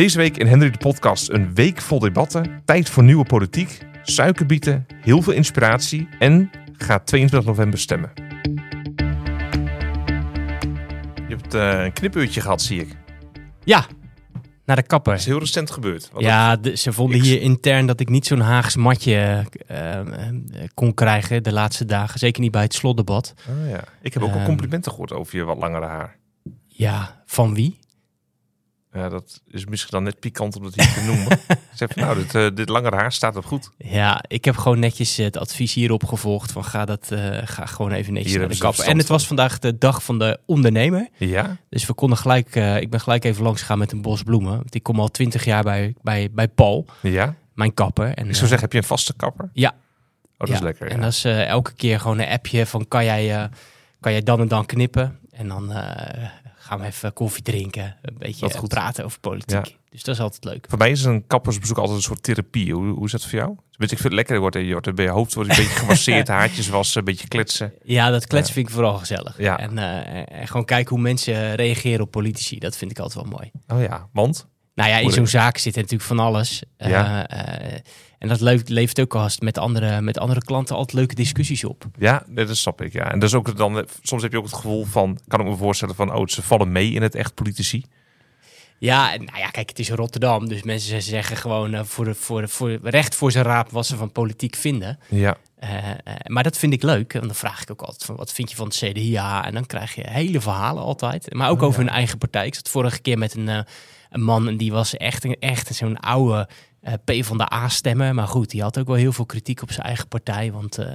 Deze week in Henry de Podcast een week vol debatten, tijd voor nieuwe politiek, suikerbieten, heel veel inspiratie en ga 22 november stemmen. Je hebt eh, een knipuurtje gehad, zie ik. Ja, naar de kapper. Dat is heel recent gebeurd. Ja, de- ze vonden hier intern dat ik niet zo'n Haags matje eh, eh, kon krijgen de laatste dagen. Zeker niet bij het slotdebat. Oh, ja. Ik heb ook al Ehm. complimenten gehoord over je wat langere haar. Ja, van wie? Ja, dat is misschien dan net pikant om dat hier te noemen. Ik zeg van, nou, dit, eh, dit langere haar staat op goed. Ja, ik heb gewoon netjes het advies hierop gevolgd van ga, dat, eh, ga gewoon even netjes Hier naar de ze kapper. En het was vandaag de dag van de ondernemer. Ja? Dus we konden gelijk, eh, ik ben gelijk even langs gegaan met een bos bloemen. Want ik kom al twintig jaar bij, bij, bij Paul, Ja? mijn kapper. En, Ik zou eh, zeggen, heb je een vaste kapper? Ja. Oh, dat Ja, is lekker. En ja. dat is eh, elke keer gewoon een appje van kan jij, eh, kan jij dan en dan knippen? En dan eh, gaan we even koffie drinken, een beetje Wat goed. praten over politiek. Dus dat is altijd leuk. Voor mij is een kappersbezoek altijd een soort therapie. Hoe, hoe is dat voor jou? Weet ik vind het lekker. Wordt, je wordt bij je hoofd wordt een beetje gemasseerd, haartjes wassen, een beetje kletsen. Ja, dat kletsen Ja. vind ik vooral gezellig. Ja. En, eh, en gewoon kijken hoe mensen reageren op politici. Dat vind ik altijd wel mooi. Oh ja, want? Nou ja, in zo'n zaak zit er natuurlijk van alles. Eh, Ja. eh, en dat levert, levert ook als met andere, met andere klanten altijd leuke discussies op. Ja, dat snap ik. Ja. En dat is ook dan, soms heb je ook het gevoel van, kan ik me voorstellen van, oh, ze vallen mee in het echt politici. Ja, nou ja, kijk, het is Rotterdam. Dus mensen zeggen gewoon eh, voor, de, voor, de, voor recht voor zijn raap wat ze van politiek vinden. Ja, Eh, eh, maar dat vind ik leuk. En dan vraag ik ook altijd van wat vind je van het CDA? En dan krijg je hele verhalen altijd. Maar ook Oh, over ja. hun eigen partij. Ik zat vorige keer met een, eh, een man en die was echt, een, echt zo'n oude eh P van de A-stemmer. Maar goed, die had ook wel heel veel kritiek op zijn eigen partij. Want eh,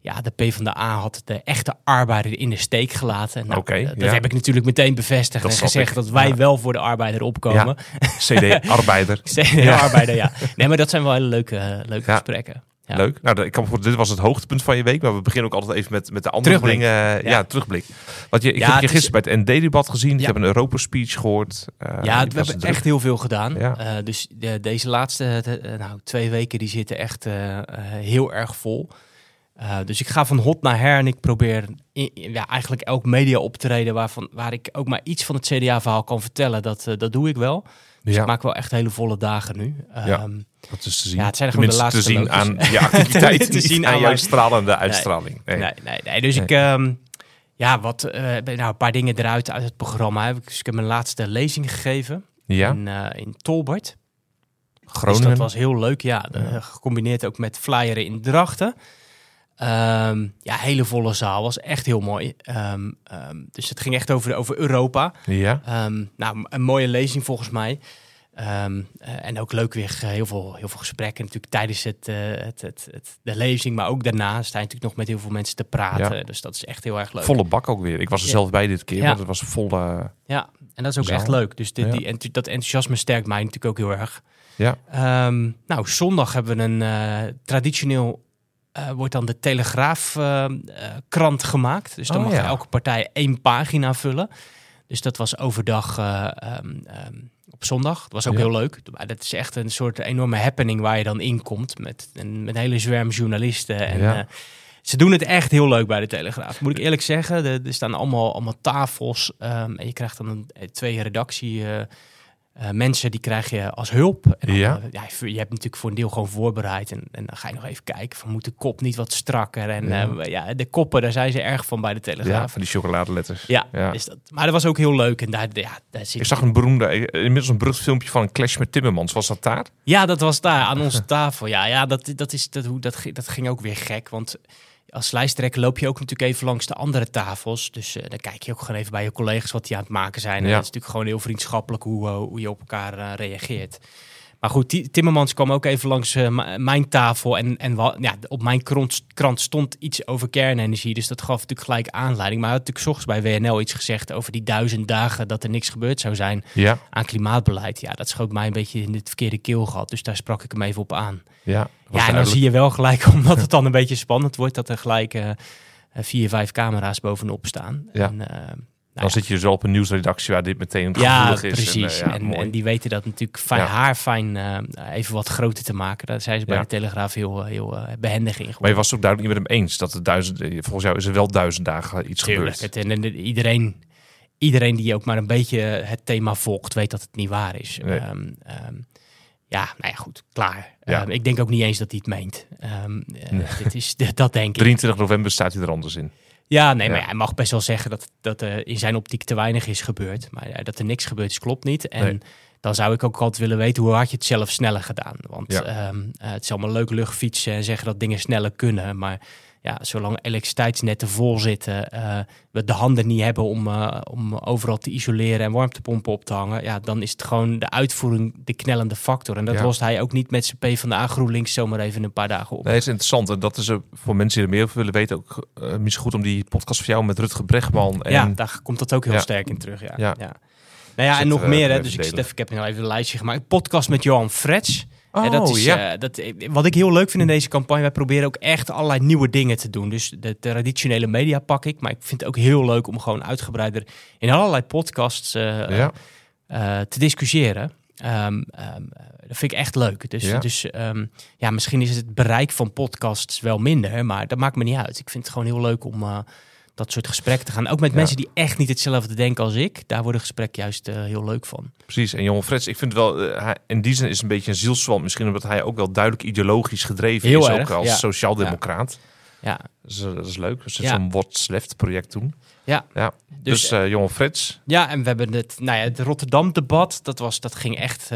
ja, de P van de A had de echte arbeider in de steek gelaten. Nou, Oké, eh, dat ja. heb ik natuurlijk meteen bevestigd Dat en gezegd ik. dat wij Ja. wel voor de arbeider opkomen. CD-arbeider. CDA-arbeider, ja. Nee, maar dat zijn wel hele leuke, leuke gesprekken. Ja. Leuk. Nou, ik kan dit was het hoogtepunt van je week, maar we beginnen ook altijd even met, met de andere Terugblik. dingen. Ja. Ja. terugblik. Want je, ik Ja, heb je gisteren bij het ND-debat gezien. Ik heb een Europa-speech gehoord. Eh, Ja, we hebben echt heel veel gedaan. Ja. Eh, dus de- deze laatste de- eh, nou, twee weken die zitten echt eh, eh, heel erg vol. Eh, dus ik ga van hot naar her en ik probeer in- ja, eigenlijk elk media optreden waarvan, waar ik ook maar iets van het CDA-verhaal kan vertellen. Dat, eh, dat doe ik wel. Dus Ja, ik maak wel echt hele volle dagen nu. Ja. Ehm, dat is te zien. Ja, het zijn gewoon de Tenminste, te zien laatste aan je activiteit, Te zien aan aan jouw mijn- stralende uitstraling. Nee. Nee, nee, nee. Dus Nee. ik, ehm, ja, wat, eh, nou, een paar dingen eruit uit het programma. Heb ik, dus ik heb mijn laatste lezing gegeven Ja, in, eh, in Tolbert. Groningen. Dus dat was heel leuk, ja. Ja. Gecombineerd ook met flyeren in Drachten. Ehm, ja, hele volle zaal. Was echt heel mooi. Ehm, ehm, dus het ging echt over, over Europa. Ja, nou, een mooie lezing volgens mij. Eh, en ook leuk weer eh, heel, veel, heel veel gesprekken natuurlijk tijdens het, eh, het, het, het, de lezing. Maar ook daarna sta je natuurlijk nog met heel veel mensen te praten. Ja. Dus dat is echt heel erg leuk. volle bak ook weer. Ik was er Ja. zelf bij dit keer, Ja. maar het was volle... Ja, en dat is ook Zaal. echt leuk. Dus dit, Ja. die, enth- dat enthousiasme sterkt mij natuurlijk ook heel erg. Ja. Nou, zondag hebben we een traditioneel eh, wordt dan de Telegraaf eh, eh, krant gemaakt. Dus dan Oh, mag ja. elke partij één pagina vullen. Dus dat was overdag eh, ehm, ehm, op zondag. Dat was ook Ja. heel leuk. Dat is echt een soort enorme happening waar je dan in komt met een, met een hele zwerm journalisten. En, Ja. ze doen het echt heel leuk bij de Telegraaf. Moet ik eerlijk zeggen. Er, er staan allemaal, allemaal tafels. ehm, en je krijgt dan een, twee redactie eh, eh, mensen die krijg je als hulp. En dan, Ja. eh, ja, je hebt natuurlijk voor een deel gewoon voorbereid. En, en dan ga je nog even kijken van moet de kop niet wat strakker. En Ja. ja, ja de koppen, daar zijn ze erg van bij de ja, Telegraaf. van die chocoladeletters. Ja, Ja. Is dat, maar dat was ook heel leuk. En daar, ja, daar zit Ik zag een beroemde, eh, inmiddels een berucht filmpje van een clash met Timmermans. Was dat daar? Ja, dat was daar aan onze tafel. Ja, ja dat, dat, is, dat, hoe- dat, ging- dat ging ook weer gek. Want als lijsttrekker loop je ook natuurlijk even langs de andere tafels. Dus eh, dan kijk je ook gewoon even bij je collega's wat die aan het maken zijn. En Ja. dat is natuurlijk gewoon heel vriendschappelijk hoe, eh, hoe je op elkaar eh, reageert. Maar goed, die, Timmermans kwam ook even langs eh, mijn tafel. En, en ja, op mijn krant, krant stond iets over kernenergie. Dus dat gaf natuurlijk gelijk aanleiding. Maar hij had natuurlijk ochtends bij WNL iets gezegd over die duizend dagen dat er niks gebeurd zou zijn Ja. aan klimaatbeleid. Ja, dat schoot mij een beetje in het verkeerde keelgat. Dus daar sprak ik hem even op aan. Ja, Ja, en dan duidelijk. zie je wel gelijk, omdat het dan een beetje spannend wordt, dat er gelijk eh, eh, vier, vijf camera's bovenop staan. Ja. En, Dan Nou ja. zit je dus wel op een nieuwsredactie waar dit meteen Ja, gevoelig is. precies. En, En, eh, ja, mooi. en die weten dat natuurlijk fijn, haar fijn eh, even wat groter te maken. Daar zijn ze bij de Telegraaf heel, heel eh, behendig in Maar je was het ook duidelijk niet met hem eens dat het duizend, volgens jou is er wel duizend dagen iets Tuurlijk. gebeurd. Het, en, en iedereen, iedereen die ook maar een beetje het thema volgt, weet dat het niet waar is. Nee. Ehm, ehm, ja, nou ja, goed, klaar. Ja. Ehm, ik denk ook niet eens dat hij het meent. Nee. dit is, dat denk ik. 23 november staat hij er anders in. Ja, nee, maar hij mag best wel zeggen dat, dat er in zijn optiek te weinig is gebeurd. Maar dat er niks gebeurd is, klopt niet. En Nee. dan zou ik ook altijd willen weten, hoe had je het zelf sneller gedaan? Want Ja. ehm, eh, het is allemaal leuk luchtfietsen en zeggen dat dingen sneller kunnen. Maar ja, zolang elektriciteitsnetten vol zitten, eh, we de handen niet hebben om, eh, om overal te isoleren en warmtepompen op te hangen. Ja, dan is het gewoon de uitvoering de knellende factor. En dat Ja. lost hij ook niet met zijn P van de A GroenLinks zomaar even een paar dagen op. Nee, het is interessant. En dat is eh, voor mensen die er meer over willen weten ook misschien goed om die podcast van jou met Rutger Bregman. En ja, daar komt dat ook heel Ja. sterk in terug. Ja. Ja. Ja. Nou ja, en nog meer. Hè, dus ik, zit even, ik heb nou even een lijstje gemaakt. Podcast met Johan Frets. Oh, Hè, dat is, ja. eh, dat, wat ik heel leuk vind in deze campagne, wij proberen ook echt allerlei nieuwe dingen te doen. Dus de traditionele media pak ik, maar ik vind het ook heel leuk om gewoon uitgebreider in allerlei podcasts eh, ja. eh, te discussiëren. Ehm, ehm, eh, dat vind ik echt leuk. Dus, Ja. dus ehm, ja, misschien is het bereik van podcasts wel minder, maar dat maakt me niet uit. Ik vind het gewoon heel leuk om eh, dat soort gesprekken te gaan. Ook met Ja. mensen die echt niet hetzelfde denken als ik. Daar worden gesprekken juist eh, heel leuk van. Precies. En Johan Frets, ik vind wel, eh, hij, in die zin is een beetje een zielswant. Misschien omdat hij ook wel duidelijk ideologisch gedreven Heel is. erg, ook als ja. sociaaldemocraat. Ja, Dus, eh, dat is leuk. Dus zo'n What's Left project doen. ja. Ja. Dus, Dus, Frets. Ja, en we hebben het, nou ja, het Rotterdam-debat. Dat, was, dat ging echt,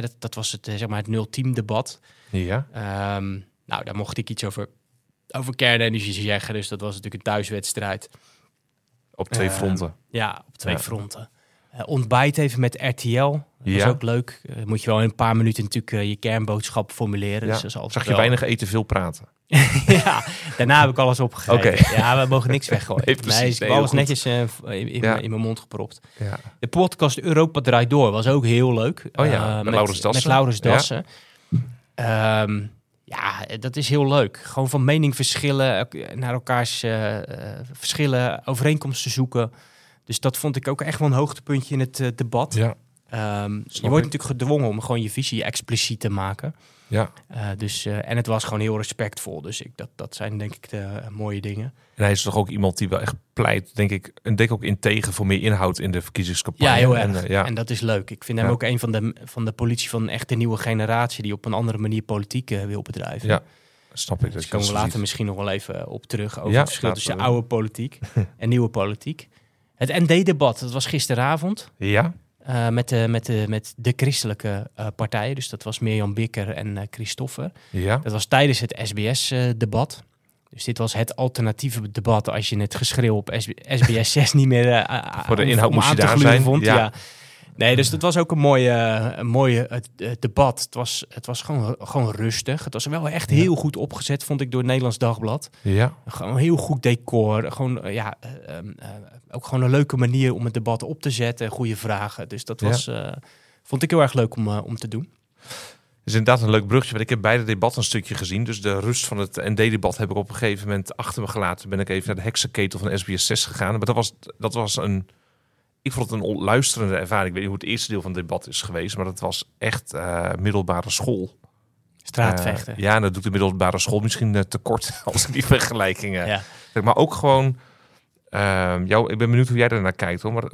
dat, dat was het, zeg maar, het nul-team debat. Ja. Ehm, nou, daar mocht ik iets over, over kernenergie zeggen. Dus dat was natuurlijk een thuiswedstrijd. Op twee Eh, fronten. Ja, op twee Ja. fronten. Eh, ontbijt even met RTL. Dat Ja. was ook leuk. Eh, moet je wel in een paar minuten natuurlijk je kernboodschap formuleren. Ja. Dus dat is altijd Zag je wel- weinig eten, veel praten. ja, daarna heb ik alles opgegeven. Oké. Ja, we mogen niks weggooien. Nee, Nee, precies. dus ik heb alles goed. netjes in, in, Ja. mijn- in mijn mond gepropt. Ja. De podcast Europa Draait Door was ook heel leuk. Oh ja, Eh, met Laurens Dassen. Met Laurens Ja. Dassen. Ehm, ja, dat is heel leuk. Gewoon van mening verschillen, ook naar elkaars eh, eh, verschillen, overeenkomsten zoeken. Dus dat vond ik ook echt wel een hoogtepuntje in het eh, debat. Ja. Ehm, je wordt natuurlijk gedwongen om gewoon je visie expliciet te maken. Ja. Eh, dus, eh, en het was gewoon heel respectvol. Dus ik, dat, dat zijn denk ik de eh, mooie dingen. En hij is toch ook iemand die wel echt pleit, denk ik, en denk ook in tegen voor meer inhoud in de verkiezingscampagne. Ja, heel En, erg. eh, ja. En dat is leuk. Ik vind hem Ja. ook een van de, van de politie van echt de nieuwe generatie... die op een andere manier politiek wil bedrijven. ja, snap ik. Daar Dat komen we later ziet. misschien nog wel even op terug... over Ja, het verschil tussen oude politiek en nieuwe politiek. Het ND-debat, dat was gisteravond... Ja, eh, met, de, met, de, met de christelijke eh, partijen. Dus dat was Mirjam Bikker en eh Christoffer. ja. Dat was tijdens het SBS-debat. dus dit was het alternatieve debat als je het geschreeuw op SBS 6 niet meer Voor de inhoud moest je daar zijn, Vond. ja. Ja. Nee, dus dat was ook een mooie, een mooie debat. Het was, het was gewoon, gewoon rustig. Het was wel echt Ja. heel goed opgezet, vond ik, door het Nederlands Dagblad. Ja, Gewoon heel goed decor. Gewoon, eh, ja, eh, ehm, eh, ook gewoon een leuke manier om het debat op te zetten. Goede vragen. Dus dat Ja. was, vond ik heel erg leuk om, om te doen. is inderdaad een leuk brugje. Want ik heb beide debatten een stukje gezien. Dus de rust van het ND-debat heb ik op een gegeven moment achter me gelaten. Ben ik even naar de heksenketel van SBS 6 gegaan. Maar dat was, dat was een... Ik vond het een luisterende ervaring. Ik weet niet hoe het eerste deel van het debat is geweest. Maar dat was echt eh, middelbare school. Straatvechten. Eh, ja, en dat doet de middelbare school misschien eh, tekort als ik die vergelijkingen ja. Maar ook gewoon. ehm, jou, ik ben benieuwd hoe jij daar naar kijkt hoor. Maar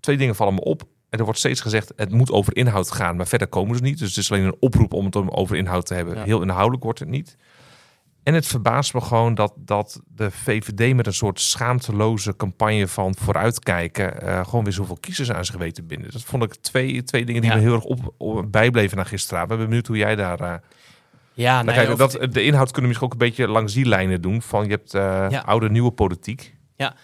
twee dingen vallen me op. En er wordt steeds gezegd: het moet over inhoud gaan, maar verder komen ze niet. Dus het is alleen een oproep om het om over inhoud te hebben. Ja. Heel inhoudelijk wordt het niet. En het verbaast me gewoon dat, dat de VVD met een soort schaamteloze campagne van vooruitkijken. eh, gewoon weer zoveel kiezers aan zich weten binden. Dat vond ik twee, twee dingen die Ja. me heel erg op, op- bijbleven naar gisteravond. Ik ben benieuwd hoe jij daar. eh, Ja, nou, nee, kijk, of- dat, de inhoud kunnen we misschien ook een beetje langs die lijnen doen. Van je hebt eh, Ja. oude, nieuwe politiek. Ja.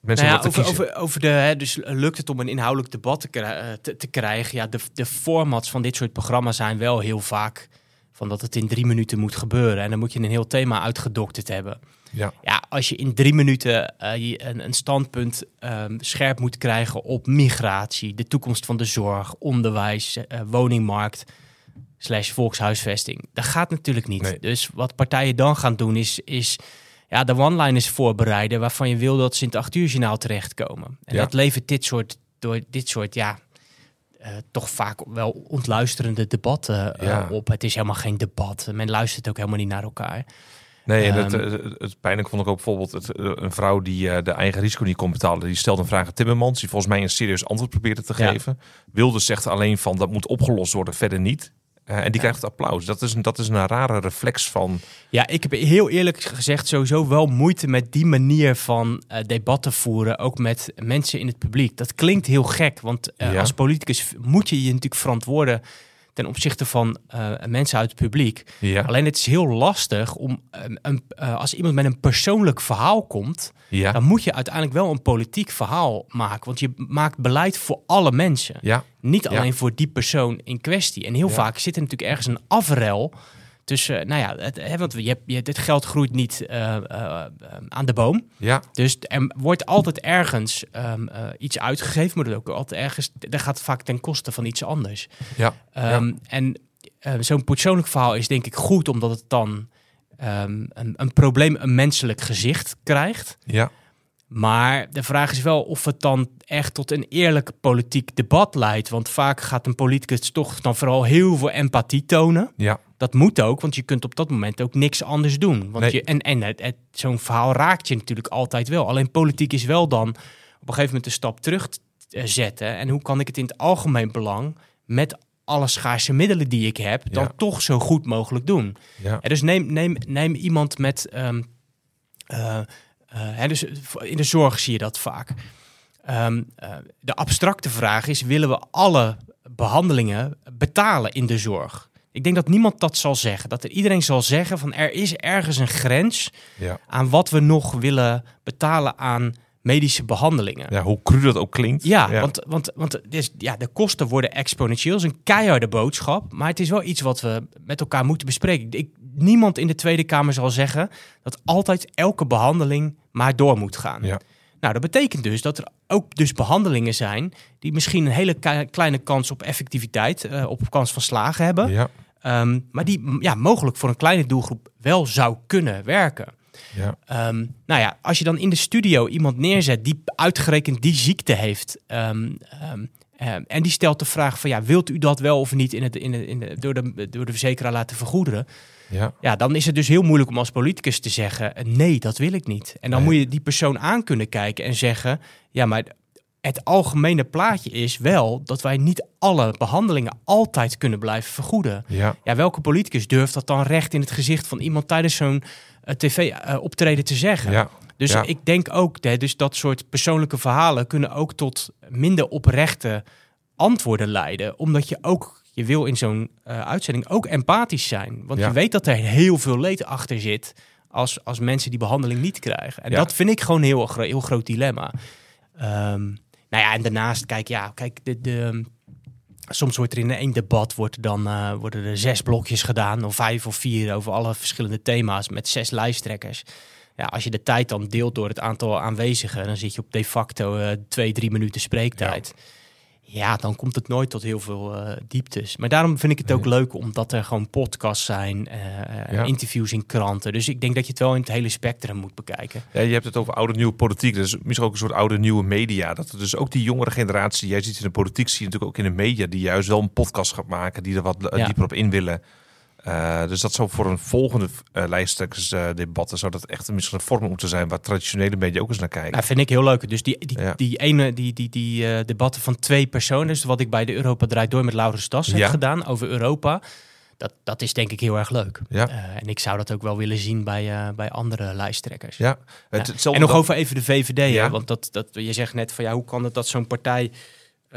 Mensen Nou ja, over, over, over de, hè, dus lukt het om een inhoudelijk debat te, te, te krijgen? Ja, de, de formats van dit soort programma's zijn wel heel vaak van dat het in drie minuten moet gebeuren. En dan moet je een heel thema uitgedokterd hebben. Ja. Ja, als je in drie minuten eh, je een, een standpunt ehm, scherp moet krijgen op migratie, de toekomst van de zorg, onderwijs, eh, woningmarkt, slash volkshuisvesting. Dat gaat natuurlijk niet. Nee. Dus wat partijen dan gaan doen is, is ja, de one-liners voorbereiden waarvan je wil dat ze in het acht uur journaal terechtkomen. En Ja. dat levert dit soort, door dit soort, ja, eh, toch vaak wel ontluisterende debatten eh, Ja. op. Het is helemaal geen debat. Men luistert ook helemaal niet naar elkaar. Nee, en het, Ehm, het, het pijnlijk vond ik ook bijvoorbeeld het, eh, een vrouw die eh, de eigen risico niet kon betalen. Die stelde een vraag aan Timmermans, die volgens mij een serieus antwoord probeerde te Ja. geven. Wilde zegt alleen van dat moet opgelost worden, verder niet. Eh, en die krijgt het applaus. Dat is, een, dat is een rare reflex van. Ja, ik heb heel eerlijk gezegd sowieso wel moeite met die manier van eh, debatten voeren, ook met mensen in het publiek. Dat klinkt heel gek, want eh, Ja. als politicus moet je je natuurlijk verantwoorden ten opzichte van eh, mensen uit het publiek. Ja, Alleen het is heel lastig om, een, eh, als iemand met een persoonlijk verhaal komt, ja, dan moet je uiteindelijk wel een politiek verhaal maken. Want je maakt beleid voor alle mensen. ja, Niet alleen voor die persoon in kwestie. En heel vaak zit er natuurlijk ergens een afrel tussen, eh, nou ja, het, hè, want je hebt, je, dit geld groeit niet eh, eh, aan de boom. ja, Dus er wordt altijd ergens ehm, eh, iets uitgegeven, maar dat ook altijd ergens, dat gaat vaak ten koste van iets anders. ja, Ehm, En zo'n persoonlijk verhaal is denk ik goed, omdat het dan ehm, een, een probleem een menselijk gezicht krijgt. ja, Maar de vraag is wel of het dan echt tot een eerlijk politiek debat leidt. Want vaak gaat een politicus toch dan vooral heel veel empathie tonen. ja, Dat moet ook, want je kunt op dat moment ook niks anders doen. Want Nee. je, en en het, het- zo'n verhaal raakt je natuurlijk altijd wel. Alleen politiek is wel dan op een gegeven moment een stap terug te eh, zetten. En hoe kan ik het in het algemeen belang met alle schaarse middelen die ik heb, dan Ja. toch zo goed mogelijk doen. ja, dus neem, neem, neem iemand met. ehm, eh, eh, hè, dus in de zorg zie je dat vaak. Ehm, eh, de abstracte vraag is: willen we alle behandelingen betalen in de zorg? Ik denk dat niemand dat zal zeggen. Dat er iedereen zal zeggen van er is ergens een grens ja. aan wat we nog willen betalen aan medische behandelingen. ja hoe cru dat ook klinkt. Ja, want, want, want is, ja, de kosten worden exponentieel. Dat is een keiharde boodschap. Maar het is wel iets wat we met elkaar moeten bespreken. Ik, niemand in de Tweede Kamer zal zeggen dat altijd elke behandeling maar door moet gaan. Ja. Nou, dat betekent dus dat er ook dus behandelingen zijn die misschien een hele kleine kans op effectiviteit, eh, op kans van slagen hebben. ja, Ehm, maar die ja, mogelijk voor een kleine doelgroep wel zou kunnen werken. ja, Ehm, nou ja, als je dan in de studio iemand neerzet die uitgerekend die ziekte heeft. ehm, en die stelt de vraag van ja, wilt u dat wel of niet in het, in de, in de, door, de, door de verzekeraar laten vergoederen? Ja, Ja, dan is het dus heel moeilijk om als politicus te zeggen: eh, nee, dat wil ik niet. En dan Nee. moet je die persoon aan kunnen kijken en zeggen: ja, maar het algemene plaatje is wel dat wij niet alle behandelingen altijd kunnen blijven vergoeden. ja, Ja, welke politicus durft dat dan recht in het gezicht van iemand tijdens zo'n tv-optreden te zeggen? ja, Dus Ja. ik denk ook, hè, dus dat soort persoonlijke verhalen kunnen ook tot minder oprechte antwoorden leiden. Omdat je ook, je wil in zo'n eh, uitzending ook empathisch zijn. Want Ja. je weet dat er heel veel leed achter zit als, als mensen die behandeling niet krijgen. En Ja. dat vind ik gewoon een heel, gro- heel groot dilemma. Ehm, nou ja, en daarnaast, kijk, ja, kijk, de, de, soms wordt er in één debat wordt dan, eh, worden er zes blokjes gedaan, of vijf of vier over alle verschillende thema's met zes lijsttrekkers. Ja, als je de tijd dan deelt door het aantal aanwezigen, dan zit je op de facto eh, twee, drie minuten spreektijd. Ja. Dan komt het nooit tot heel veel eh, dieptes. Maar daarom vind ik het ook leuk omdat er gewoon podcasts zijn, eh, Ja. interviews in kranten. Dus ik denk dat je het wel in het hele spectrum moet bekijken. Ja, je hebt het over oude nieuwe politiek. Dus misschien ook een soort oude nieuwe media. Dat er dus ook die jongere generatie, jij ziet in de politiek, zie je natuurlijk ook in de media, die juist wel een podcast gaat maken, die er wat eh, Ja. dieper op in willen. Eh, dus dat zou voor een volgende eh lijsttrekkersdebatten zou dat echt misschien een vorm moeten zijn waar traditionele media ook eens naar kijken. Nou, vind ik heel leuk. Dus die, die, Ja. die ene, die, die, die eh, debatten van twee personen, dus wat ik bij de Europa Draait Door met Laurens Tas heb gedaan over Europa, dat, dat is denk ik heel erg leuk. Ja. En ik zou dat ook wel willen zien bij, bij andere lijsttrekkers. ja, het, En nog dat- over even de VVD, hè, want dat, dat, je zegt net van ja, hoe kan het dat zo'n partij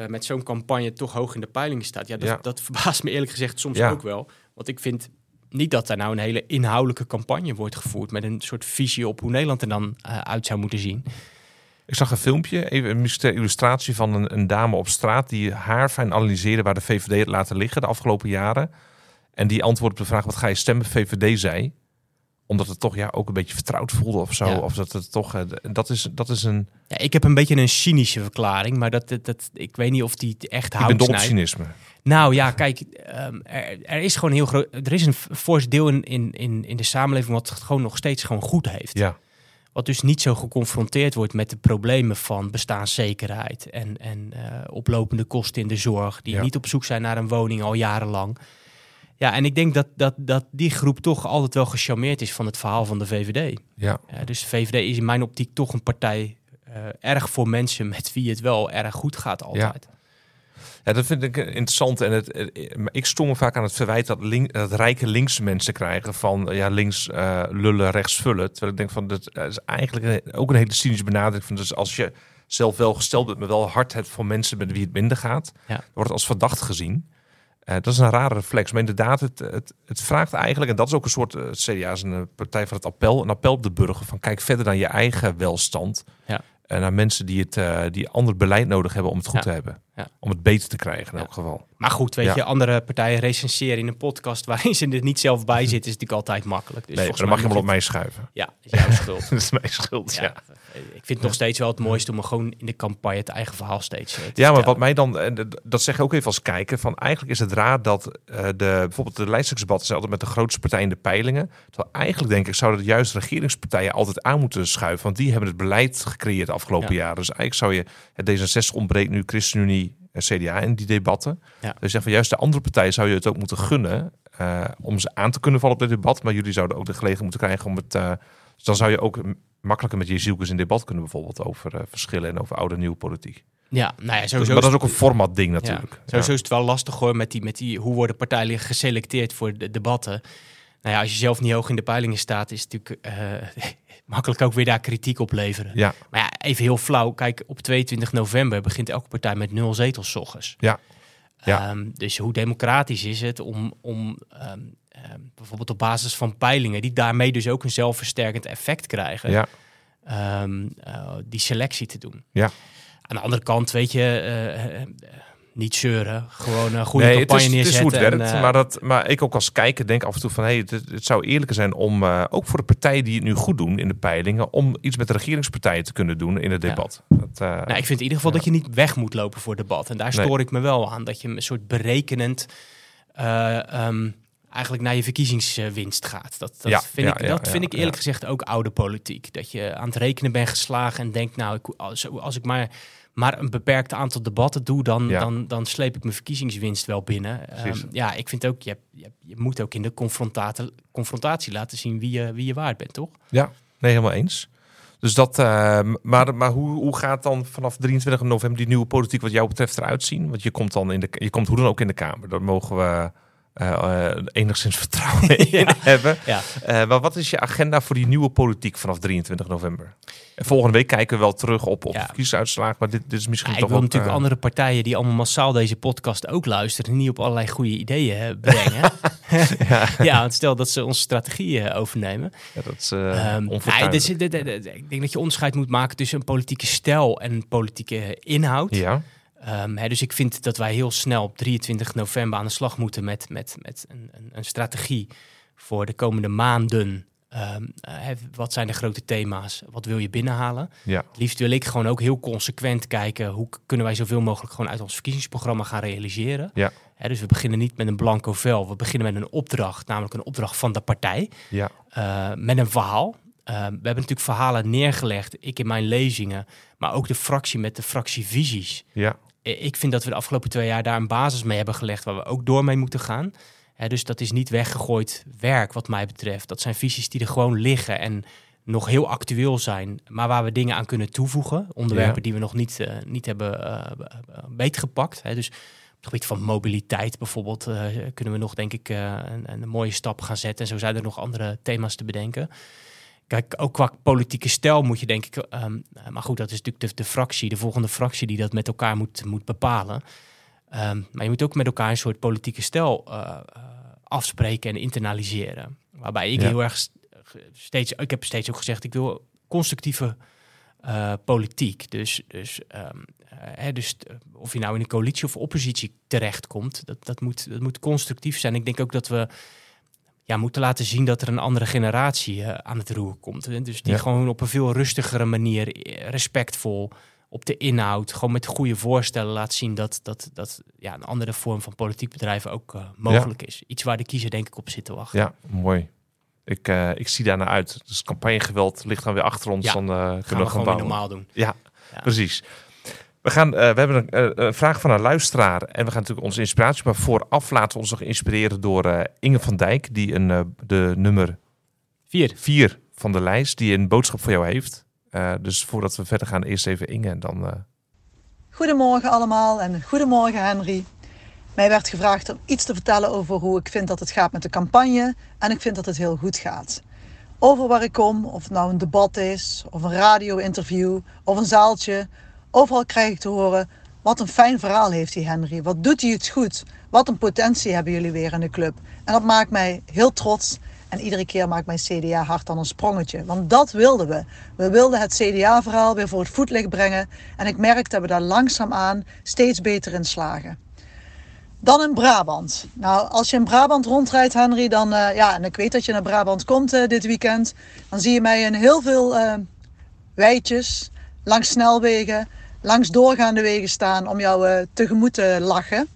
met zo'n campagne toch hoog in de peilingen staat? Ja, dat, dat verbaast me eerlijk gezegd soms ook wel. Want ik vind niet dat daar nou een hele inhoudelijke campagne wordt gevoerd met een soort visie op hoe Nederland er dan eh, uit zou moeten zien. Ik zag een filmpje, even een illustratie van een, een dame op straat die haarfijn analyseerde waar de VVD het laten liggen de afgelopen jaren. En die antwoordde op de vraag, wat ga je stemmen? VVD zei. Omdat het toch ja, ook een beetje vertrouwd voelde of zo. Ja. Of dat het toch, eh, dat is, dat is een, Ja, ik heb een beetje een cynische verklaring, maar dat, dat, dat, ik weet niet of die het echt ik ben houdt. dol op cynisme. Nou ja, kijk, ehm, er, er is gewoon heel groot. Er is een fors deel in, in, in, in de samenleving wat het gewoon nog steeds gewoon goed heeft. Ja, Wat dus niet zo geconfronteerd wordt met de problemen van bestaanszekerheid en, en eh, oplopende kosten in de zorg, die Ja. niet op zoek zijn naar een woning al jarenlang. Ja, en ik denk dat, dat, dat die groep toch altijd wel gecharmeerd is van het verhaal van de VVD. Ja. Ja, dus de VVD is in mijn optiek toch een partij eh, erg voor mensen met wie het wel erg goed gaat altijd. Ja, dat vind ik interessant. En het, het- ik stond me vaak aan het verwijt dat, link, dat rijke linkse mensen krijgen van ja, links eh, lullen, rechts vullen. Terwijl ik denk van dat is eigenlijk een- ook een hele cynische benadering. Van, dus als je zelf wel gesteld bent, maar wel hard hebt voor mensen met wie het minder gaat, Ja. wordt het als verdacht gezien. Eh, dat is een rare reflex. Maar inderdaad, het, het, het vraagt eigenlijk, en dat is ook een soort, eh, het CDA is een eh, partij van het appel, een appel op de burger van kijk verder dan je eigen welstand. Ja. En naar mensen die, het, eh, die ander beleid nodig hebben om het goed Ja. te hebben. Ja. Om het beter te krijgen in elk geval. Maar goed, weet je, andere partijen recenseren in een podcast waarin ze er niet zelf bij zitten, is natuurlijk altijd makkelijk. Dus nee, maar dan mag je hem wel op mij schuiven. Ja, is jouw schuld. dat is mijn schuld, ja. Ik vind het nog steeds wel het mooiste om gewoon in de campagne het eigen verhaal steeds eh, te Ja, maar wat mij dan, en dat- dat zeg ik ook even als kijker, van eigenlijk is het raar dat eh, de, bijvoorbeeld de lijsttrekkersdebatten zijn altijd met de grootste partij in de peilingen. Terwijl eigenlijk denk ik zouden het juist regeringspartijen altijd aan moeten schuiven, want die hebben het beleid gecreëerd de afgelopen Ja. jaren. Dus eigenlijk zou je, het D66 ontbreekt nu ChristenUnie en CDA in die debatten. Ja. Dus ik zeg van juist de andere partijen zou je het ook moeten gunnen eh, om ze aan te kunnen vallen op dit debat, maar jullie zouden ook de gelegenheid moeten krijgen om het, eh, dus dan zou je ook makkelijker met je zielkes in debat kunnen bijvoorbeeld over eh, verschillen en over oude en nieuwe politiek. Ja, nou ja, Dus, sowieso. maar dat is ook een format ding Ja, natuurlijk. Sowieso is het wel lastig hoor met die, met die hoe worden partijen geselecteerd voor de debatten. Nou ja, als je zelf niet hoog in de peilingen staat, is het natuurlijk eh, makkelijk ook weer daar kritiek op leveren. Ja, Maar ja, even heel flauw. Kijk, op 22 november begint elke partij met nul zetels ochtends. Ja. Ja. Ehm, dus hoe democratisch is het om, om ehm, ehm, bijvoorbeeld op basis van peilingen, die daarmee dus ook een zelfversterkend effect krijgen, ja, eh, die selectie te doen. ja. Aan de andere kant, weet je, eh, niet zeuren. Gewoon een goede Nee, het campagne is, het is hoe het neerzetten. werkt. en, eh, maar, dat, maar ik ook als kijker denk af en toe van... Hey, het, het zou eerlijker zijn om, eh, ook voor de partijen die het nu goed doen in de peilingen... om iets met de regeringspartijen te kunnen doen in het Ja. debat. Dat, eh, Nou, ik vind in ieder geval Ja. dat je niet weg moet lopen voor debat. En daar Nee. stoor ik me wel aan. Dat je een soort berekenend eh, ehm, eigenlijk naar je verkiezingswinst gaat. Dat, dat Ja, vind, ja, ik, ja, dat vind ja, ik eerlijk ja. gezegd ook oude politiek. Dat je aan het rekenen bent geslagen en denkt... nou, ik, als, als ik maar, maar een beperkt aantal debatten doe... dan, Ja. dan, dan sleep ik mijn verkiezingswinst wel binnen. Ehm, ja, ik vind ook, je, je, je moet ook in de confrontatie, confrontatie laten zien wie je, wie je waard bent, toch? Ja, nee, helemaal eens. Dus dat, eh, maar maar hoe, hoe gaat dan vanaf 23 november die nieuwe politiek wat jou betreft eruit zien? Want je komt dan in de, je komt hoe dan ook in de Kamer. Daar mogen we eh, eh, enigszins vertrouwen in Ja. hebben. Ja. Eh, maar wat is je agenda voor die nieuwe politiek vanaf 23 november? En volgende week kijken we wel terug op, op Ja. verkiezingsuitslagen. Maar dit, dit is misschien Ja, ik toch wil natuurlijk andere partijen die allemaal massaal deze podcast ook luisteren, niet op allerlei goede ideeën brengen. ja, want stel dat ze onze strategie eh, overnemen. ja, dat is dit- ik denk dat je onderscheid moet maken tussen een politieke stijl en een politieke inhoud. Ja, Ehm, hè, dus ik vind dat wij heel snel op 23 november aan de slag moeten met, met, met een, een, een strategie voor de komende maanden. Ehm, eh, hè, wat zijn de grote thema's? Wat wil je binnenhalen? ja, Het liefst wil ik gewoon ook heel consequent kijken hoe kunnen wij zoveel mogelijk gewoon uit ons verkiezingsprogramma gaan realiseren. Ja. Hè, dus we beginnen niet met een blanco vel, we beginnen met een opdracht, namelijk een opdracht van de partij, ja, eh, met een verhaal. Eh, we hebben natuurlijk verhalen neergelegd, ik in mijn lezingen, maar ook de fractie met de fractievisies. ja, Ik vind dat we de afgelopen twee jaar daar een basis mee hebben gelegd waar we ook door mee moeten gaan. Dus dat is niet weggegooid werk wat mij betreft. Dat zijn visies die er gewoon liggen en nog heel actueel zijn, maar waar we dingen aan kunnen toevoegen. Onderwerpen Ja. die we nog niet, eh, niet hebben eh, eh, beetgepakt. Dus op het gebied van mobiliteit bijvoorbeeld eh, kunnen we nog denk ik eh, een, een mooie stap gaan zetten. En zo zijn er nog andere thema's te bedenken. Kijk, ook qua politieke stijl moet je denk ik... ehm, maar goed, dat is natuurlijk de, de fractie, de volgende fractie die dat met elkaar moet, moet bepalen. Ehm, maar je moet ook met elkaar een soort politieke stijl eh, eh, afspreken en internaliseren. Waarbij ik Ja. heel erg st- steeds... Ik heb steeds ook gezegd, ik wil constructieve eh, politiek. Dus, dus, ehm, eh, hè, dus eh, of je nou in een coalitie of oppositie terechtkomt, dat, dat, moet, dat moet constructief zijn. Ik denk ook dat we ja, moeten laten zien dat er een andere generatie eh, aan het roer komt. hè. Dus die Ja. gewoon op een veel rustigere manier, eh, respectvol, op de inhoud, gewoon met goede voorstellen laat zien dat, dat, dat ja, een andere vorm van politiek bedrijven ook eh, mogelijk is. Iets waar de kiezer denk ik op zit te wachten. ja, mooi. Ik, ik zie daar naar uit. Dus campagnegeweld ligt dan weer achter ons. Ja, dan kunnen Gaan we gaan bouwen. normaal doen. Ja. precies. We, gaan, uh, we hebben een, uh, een, vraag van een luisteraar en we gaan natuurlijk onze inspiratie. Maar vooraf laten we ons nog inspireren door uh, Inge van Dijk, die een, de nummer 4 van de lijst, die een boodschap voor jou heeft. dus voordat we verder gaan, eerst even Inge en dan. Goedemorgen allemaal en goedemorgen Henry. Mij werd gevraagd om iets te vertellen over hoe ik vind dat het gaat met de campagne en ik vind dat het heel goed gaat. Over waar ik kom, of het nou een debat is, of een radio-interview, of een zaaltje, overal krijg ik te horen: wat een fijn verhaal heeft die Henry. Wat doet hij het goed? Wat een potentie hebben jullie weer in de club. En dat maakt mij heel trots. En iedere keer maakt mijn CDA hart dan een sprongetje. Want dat wilden we. We wilden het CDA-verhaal weer voor het voetlicht brengen. En ik merk dat we daar langzaamaan steeds beter in slagen. Dan in Brabant. Nou, als je in Brabant rondrijdt, Henry, dan, uh, ja, en ik weet dat je naar Brabant komt uh, dit weekend, dan zie je mij in heel veel uh, weidjes, langs snelwegen, langs doorgaande wegen staan om jou tegemoet te lachen.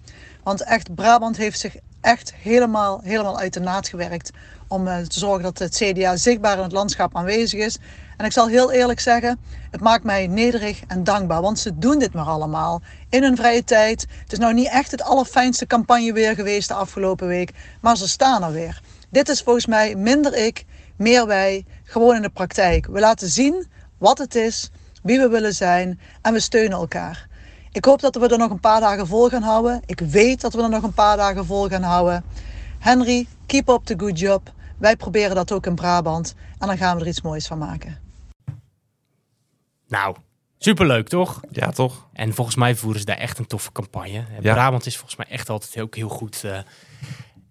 Want echt, Brabant heeft zich echt helemaal, helemaal uit de naad gewerkt om te zorgen dat het CDA zichtbaar in het landschap aanwezig is. En ik zal heel eerlijk zeggen, het maakt mij nederig en dankbaar, want ze doen dit maar allemaal in hun vrije tijd. Het is nou niet echt het allerfijnste campagne weer geweest de afgelopen week, maar ze staan er weer. Dit is volgens mij minder ik, meer wij, gewoon in de praktijk. We laten zien wat het is, wie we willen zijn en we steunen elkaar. Ik hoop dat we er nog een paar dagen vol gaan houden. Ik weet dat we er nog een paar dagen vol gaan houden. Henry, keep up the good job. Wij proberen dat ook in Brabant en dan gaan we er iets moois van maken. Nou, superleuk toch? Ja, toch? En volgens mij voeren ze daar echt een toffe campagne. Ja. Brabant is volgens mij echt altijd ook heel goed uh,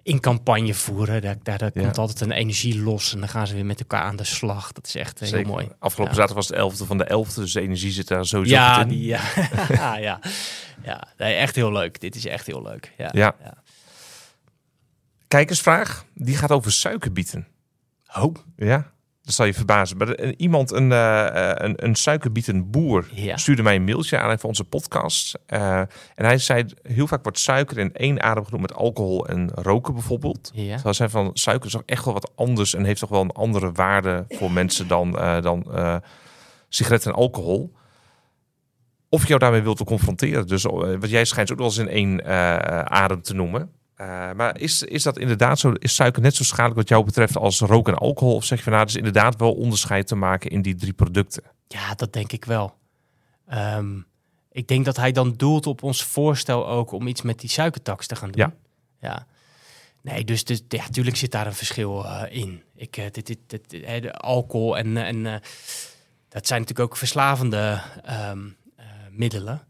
in campagne voeren. Daar, daar, daar komt altijd een energie los en dan gaan ze weer met elkaar aan de slag. Dat is echt uh, heel mooi. Afgelopen zaterdag was het 11e van de 11e, dus de energie zit daar sowieso ja, in. Die, ja, ja, ja. Nee, echt heel leuk. Dit is echt heel leuk. Ja. ja. Kijkersvraag, die gaat over suikerbieten. Oh. Ja. Dat zal je verbazen. Maar eh, iemand, een, uh, een, een suikerbietend boer, stuurde mij een mailtje aan van onze podcast. Uh, en hij zei, heel vaak wordt suiker in één adem genoemd met alcohol en roken bijvoorbeeld. Ja. Terwijl zijn van, suiker is toch echt wel wat anders en heeft toch wel een andere waarde voor mensen dan, dan sigaretten en alcohol. Of je jou daarmee wilt confronteren. Dus wat jij schijnt ook wel eens in één adem te noemen. Uh, maar is, is dat inderdaad zo? Is suiker net zo schadelijk wat jou betreft als rook en alcohol? Of zeg je van nou, is inderdaad wel onderscheid te maken in die drie producten? Ja, dat denk ik wel. Um, ik denk dat hij dan doelt op ons voorstel ook om iets met die suikertax te gaan doen. Ja. ja. Nee, dus, dus ja, natuurlijk zit daar een verschil uh, in. Ik, uh, dit, dit, dit, alcohol en, en dat zijn natuurlijk ook verslavende um, middelen.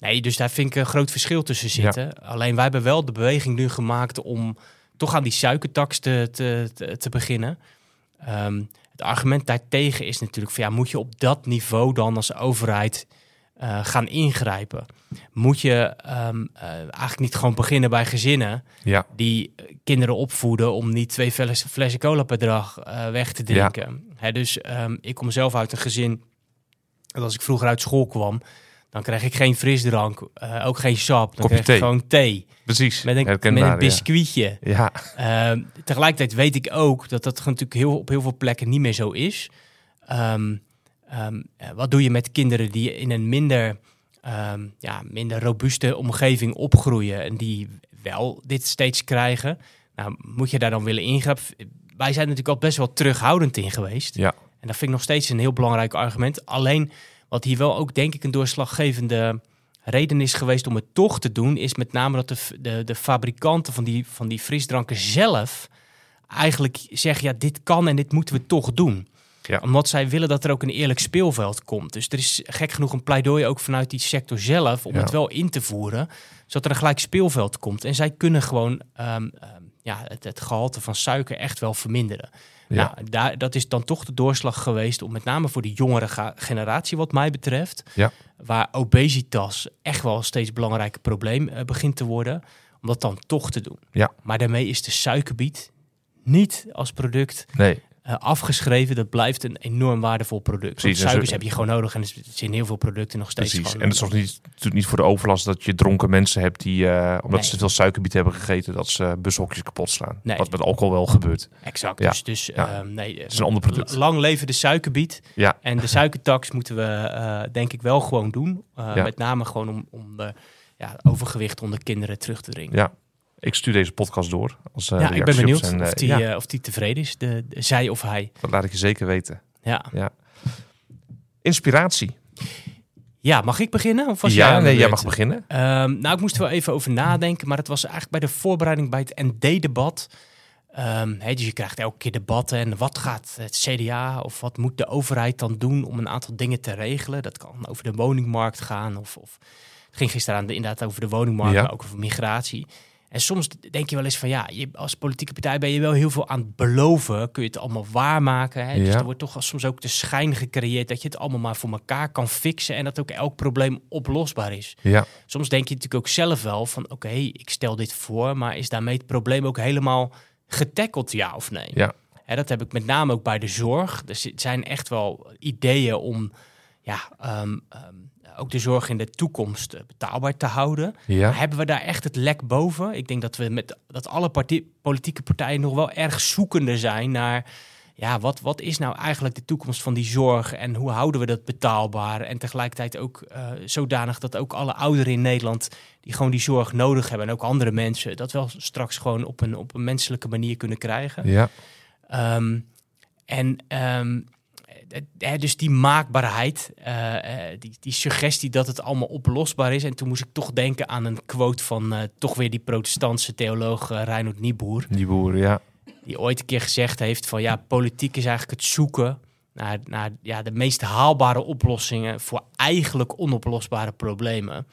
Nee, dus daar vind ik een groot verschil tussen zitten. Alleen wij hebben wel de beweging nu gemaakt om toch aan die suikertax te, te, te, beginnen. Um, het argument daartegen is natuurlijk van ja, moet je op dat niveau dan als overheid uh, gaan ingrijpen? Moet je um, uh, eigenlijk niet gewoon beginnen bij gezinnen ja. die kinderen opvoeden om niet twee flessen, flessen cola per dag uh, weg te drinken? Ja. Hè, dus um, ik kom zelf uit een gezin dat als ik vroeger uit school kwam, dan krijg ik geen frisdrank, uh, ook geen sap. Dan krijg ik gewoon thee. Precies. Met een, met een biscuitje. Ja. ja. Uh, tegelijkertijd weet ik ook dat dat natuurlijk heel, op heel veel plekken niet meer zo is. Um, um, wat doe je met kinderen die in een minder, um, ja, minder robuuste omgeving opgroeien en die wel dit steeds krijgen? Nou, moet je daar dan willen ingrijpen? Wij zijn natuurlijk al best wel terughoudend in geweest. Ja. En dat vind ik nog steeds een heel belangrijk argument. Alleen wat hier wel ook denk ik een doorslaggevende reden is geweest om het toch te doen, is met name dat de, de, de fabrikanten van die, van die frisdranken zelf eigenlijk zeggen, ja, dit kan en dit moeten we toch doen. Ja. Omdat zij willen dat er ook een eerlijk speelveld komt. Dus er is gek genoeg een pleidooi ook vanuit die sector zelf om Ja. het wel in te voeren, zodat er een gelijk speelveld komt. En zij kunnen gewoon ehm, ehm, ja, het, het gehalte van suiker echt wel verminderen. Ja. Nou, daar, dat is dan toch de doorslag geweest om met name voor de jongere generatie, wat mij betreft, Ja. waar obesitas echt wel een steeds belangrijker probleem eh, begint te worden, om dat dan toch te doen. Ja. Maar daarmee is de suikerbiet niet als product Nee. Eh, afgeschreven. Dat blijft een enorm waardevol product. Precies, suikers zo- heb je gewoon nodig en er zit in heel veel producten nog steeds Precies. gewoon- En het is nog niet, natuurlijk niet voor de overlast dat je dronken mensen hebt die, eh, omdat Nee. ze te veel suikerbiet hebben gegeten, dat ze bushokjes kapot slaan. Nee. Wat met alcohol wel gebeurt. Exact. Ja. Dus, dus Ja. ehm, nee, Het is een ander product. Lang leven de suikerbiet. Ja. En de suikertax moeten we eh, denk ik wel gewoon doen. Met name gewoon om, om de ja, overgewicht onder kinderen terug te dringen. Ja. Ik stuur deze podcast door. Als, uh, Ja, ik ben benieuwd En, of, die, ja, eh, of die tevreden is, de, de- zij of hij. dat laat ik je zeker weten. Ja. Inspiratie. ja, mag ik beginnen? Of was jij Ja, de nee, jij mag beginnen. Ehm, nou, ik moest er wel even over nadenken, maar het was eigenlijk bij de voorbereiding bij het ND-debat. Ehm, dus je krijgt elke keer debatten en wat gaat het CDA of wat moet de overheid dan doen om een aantal dingen te regelen? Dat kan over de woningmarkt gaan of, of het ging gisteren aan de, inderdaad over de woningmarkt, Ja. maar ook over migratie. En soms denk je wel eens van ja, je, als politieke partij ben je wel heel veel aan het beloven. Kun je het allemaal waarmaken. Hè? Dus er wordt toch soms ook de schijn gecreëerd dat je het allemaal maar voor elkaar kan fixen. En dat ook elk probleem oplosbaar is. Ja. Soms denk je natuurlijk ook zelf wel van oké, ik stel dit voor, maar is daarmee het probleem ook helemaal getackeld, ja of nee? Ja. Hè, dat heb ik met name ook bij de zorg. Dus het zijn echt wel ideeën om ja, ehm, ehm, ook de zorg in de toekomst eh, betaalbaar te houden. Ja. Hebben we daar echt het lek boven? Ik denk dat we met dat alle parti- politieke partijen nog wel erg zoekende zijn naar. Ja, wat, wat is nou eigenlijk de toekomst van die zorg en hoe houden we dat betaalbaar? En tegelijkertijd ook eh, zodanig dat ook alle ouderen in Nederland die gewoon die zorg nodig hebben en ook andere mensen dat wel straks gewoon op een, op een menselijke manier kunnen krijgen. Ja. Ehm, en ehm, eh, eh, dus die maakbaarheid, eh, eh, die, die suggestie dat het allemaal oplosbaar is. En toen moest ik toch denken aan een quote van eh, toch weer die protestantse theoloog eh Reinhard Niebuhr. Die boeren, ja. Die ooit een keer gezegd heeft van ja, politiek is eigenlijk het zoeken naar, naar ja, de meest haalbare oplossingen voor eigenlijk onoplosbare problemen.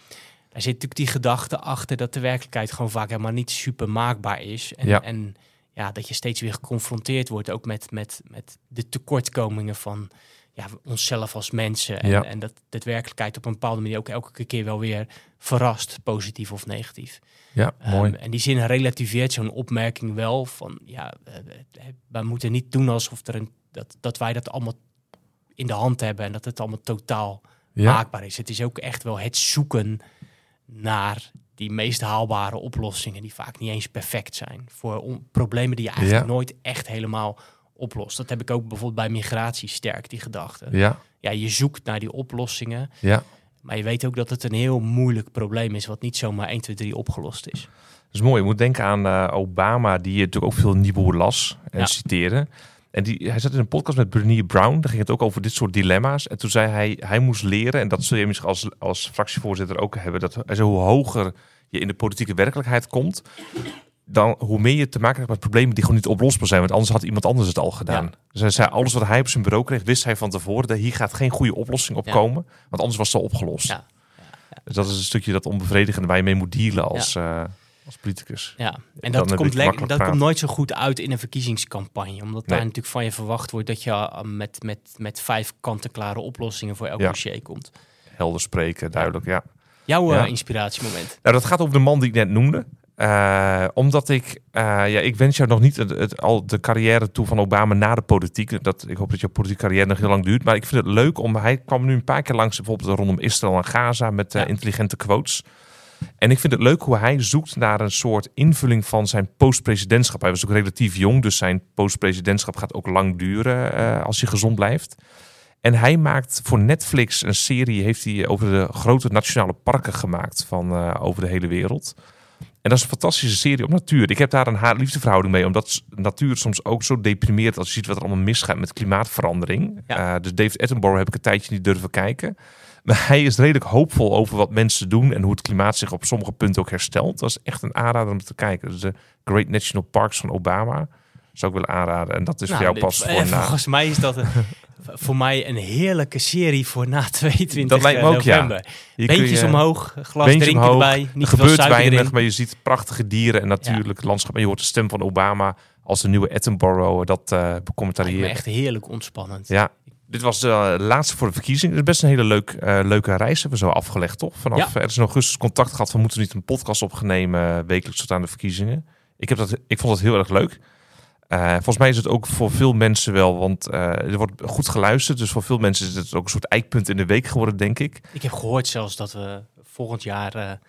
Daar zit natuurlijk die gedachte achter dat de werkelijkheid gewoon vaak helemaal niet super maakbaar is. En, Ja. en ja, dat je steeds weer geconfronteerd wordt ook met, met, met de tekortkomingen van ja, onszelf als mensen. En, Ja. en dat de werkelijkheid op een bepaalde manier ook elke keer wel weer verrast, positief of negatief. Ja, mooi. Um, en die zin relativeert zo'n opmerking wel van ja, eh, eh, wij moeten niet doen alsof er een, dat, dat wij dat allemaal in de hand hebben en dat het allemaal totaal Ja. maakbaar is. Het is ook echt wel het zoeken naar die meest haalbare oplossingen die vaak niet eens perfect zijn voor problemen die je eigenlijk Ja. nooit echt helemaal oplost. Dat heb ik ook bijvoorbeeld bij migratie sterk die gedachte. Ja. Ja, je zoekt naar die oplossingen, Ja. maar je weet ook dat het een heel moeilijk probleem is wat niet zomaar 1 2 3 opgelost is. Dat is mooi. Je moet denken aan eh, Obama, die natuurlijk ook veel Nieboer las en Ja. citeerde. En die, hij zat in een podcast met Bernier Brown. Daar ging het ook over dit soort dilemma's. En toen zei hij, hij moest leren, en dat zul je misschien als, als fractievoorzitter ook hebben, dat hij zei, hoe hoger je in de politieke werkelijkheid komt, dan hoe meer je te maken hebt met problemen die gewoon niet oplosbaar zijn. Want anders had iemand anders het al gedaan. Ja. Dus hij zei, alles wat hij op zijn bureau kreeg, wist hij van tevoren, dat hier gaat geen goede oplossing op Ja. komen. Want anders was het al opgelost. Ja. Dus dat is een stukje dat onbevredigende waar je mee moet dealen als, eh, als politicus. Ja, en dat, komt, beetje lek- makkelijk dat komt nooit zo goed uit in een verkiezingscampagne. Omdat daar natuurlijk van je verwacht wordt dat je uh, met, met, met vijf kant-en-klare oplossingen voor elk Ja. dossier komt. Helder spreken, duidelijk, ja. Jouw eh, Ja. inspiratiemoment. Nou, dat gaat over de man die ik net noemde. Eh, omdat ik, eh, ja, ik wens jou nog niet het, het- al de carrière toe van Obama na de politiek. Dat, ik hoop dat jouw politieke carrière nog heel lang duurt. Maar ik vind het leuk om, hij kwam nu een paar keer langs bijvoorbeeld rondom Israël en Gaza met eh, intelligente quotes. En ik vind het leuk hoe hij zoekt naar een soort invulling van zijn post-presidentschap. Hij was ook relatief jong, dus zijn post-presidentschap gaat ook lang duren eh, als hij gezond blijft. En hij maakt voor Netflix een serie, heeft hij over de grote nationale parken gemaakt van eh, over de hele wereld. En dat is een fantastische serie op natuur. Ik heb daar een haat-liefdeverhouding mee, omdat natuur soms ook zo deprimeert als je ziet wat er allemaal misgaat met klimaatverandering. Ja. Eh, dus David Attenborough heb ik een tijdje niet durven kijken. Maar hij is redelijk hoopvol over wat mensen doen en hoe het klimaat zich op sommige punten ook herstelt. Dat is echt een aanrader om te kijken. Dus de Great National Parks van Obama zou ik willen aanraden. En dat is Nou, voor jou dit- pas eh, voor na. Volgens mij is dat een, voor mij een heerlijke serie voor na 22 Dat lijkt me ook, ja. november. Beentjes je- omhoog, glas beentje drinken omhoog. erbij, niet er gebeurt weinig, erin. maar je ziet prachtige dieren en natuurlijk landschap. En je hoort de stem van Obama als de nieuwe Attenborough dat eh Lijkt me becommentariëren. echt heerlijk ontspannend. Ja, dit was de eh, laatste voor de verkiezing. Het is best een hele leuk, eh, leuke reis hebben we zo afgelegd, toch? Vanaf Ja. er is in augustus contact gehad van moeten we niet een podcast opnemen eh, wekelijks tot aan de verkiezingen. Ik, heb dat, ik vond dat heel erg leuk. Volgens mij is het ook voor veel mensen wel, want er wordt goed geluisterd. Dus voor veel mensen is het ook een soort eikpunt in de week geworden, denk ik. Ik heb gehoord zelfs dat we volgend jaar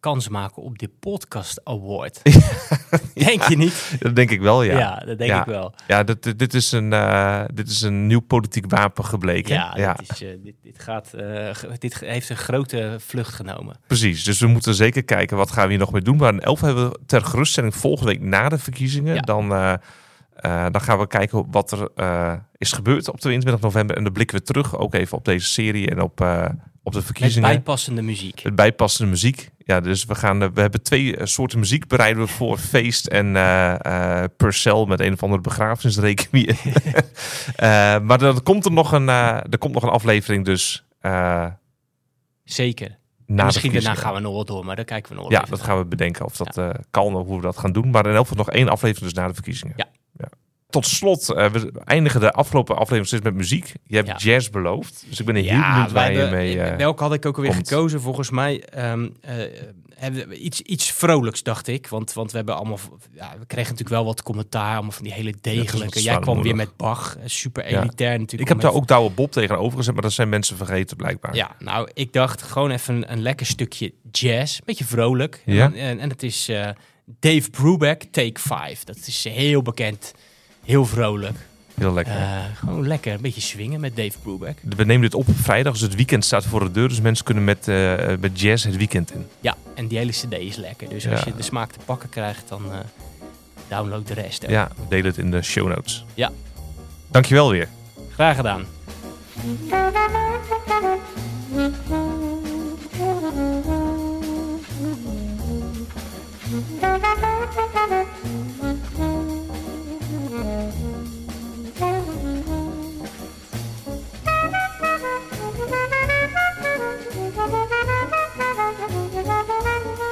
kans maken op de Podcast Award. denk je niet? Dat denk ik wel, ja. Ja, dat denk Ja. ik wel. Ja, dit, dit, is een, eh, dit is een nieuw politiek wapen gebleken. Ja, Dit, is, eh, dit, dit, gaat, eh, dit heeft een grote vlucht genomen. precies. Dus we moeten zeker kijken wat gaan we hier nog mee doen. Maar een 11 hebben we ter geruststelling volgende week na de verkiezingen. Dan, dan gaan we kijken wat er is gebeurd op 22 november. En dan blikken we terug ook even op deze serie en op, op de Met verkiezingen. bijpassende muziek. Met bijpassende muziek. Ja, dus we, gaan, eh, we hebben twee eh, soorten muziek bereiden we voor feest en eh Purcell met een of andere begrafenisrequiem. Eh maar dan komt er nog een, er komt nog een aflevering dus Zeker. na misschien daarna gaan we nog wel door, maar daar kijken we nog wel Ja, dat gaan we bedenken of dat kan of hoe we dat gaan doen. Maar in elk geval nog één aflevering dus na de verkiezingen. Ja. Tot slot, eh, we eindigen de afgelopen aflevering steeds met muziek. Je hebt Ja. jazz beloofd, dus ik ben er heel Ja, benieuwd waar je mee... eh, welke had ik ook alweer komt. gekozen? Volgens mij ehm, eh, iets, iets vrolijks, dacht ik. Want, want we hebben allemaal, ja, we kregen natuurlijk wel wat commentaar, allemaal van die hele degelijke. Jij kwam weer met Bach, super elitair natuurlijk. ik heb daar even- ook Douwe Bob tegenover gezet, maar dat zijn mensen vergeten blijkbaar. Ja, nou, ik dacht gewoon even een, een lekker stukje jazz. Een beetje vrolijk. En, en, en het is Dave Brubeck, Take 5. Dat is heel bekend. Heel vrolijk. Heel lekker. Eh, gewoon lekker, een beetje swingen met Dave Brubeck. We nemen dit op vrijdag, dus het weekend staat voor de deur. Dus mensen kunnen met, eh, met jazz het weekend in. Ja, en die hele cd is lekker. Dus als je de smaak te pakken krijgt, dan eh, download de rest. Ja, Ja, deel het in de show notes. Ja. Dankjewel weer. Graag gedaan. Thank you.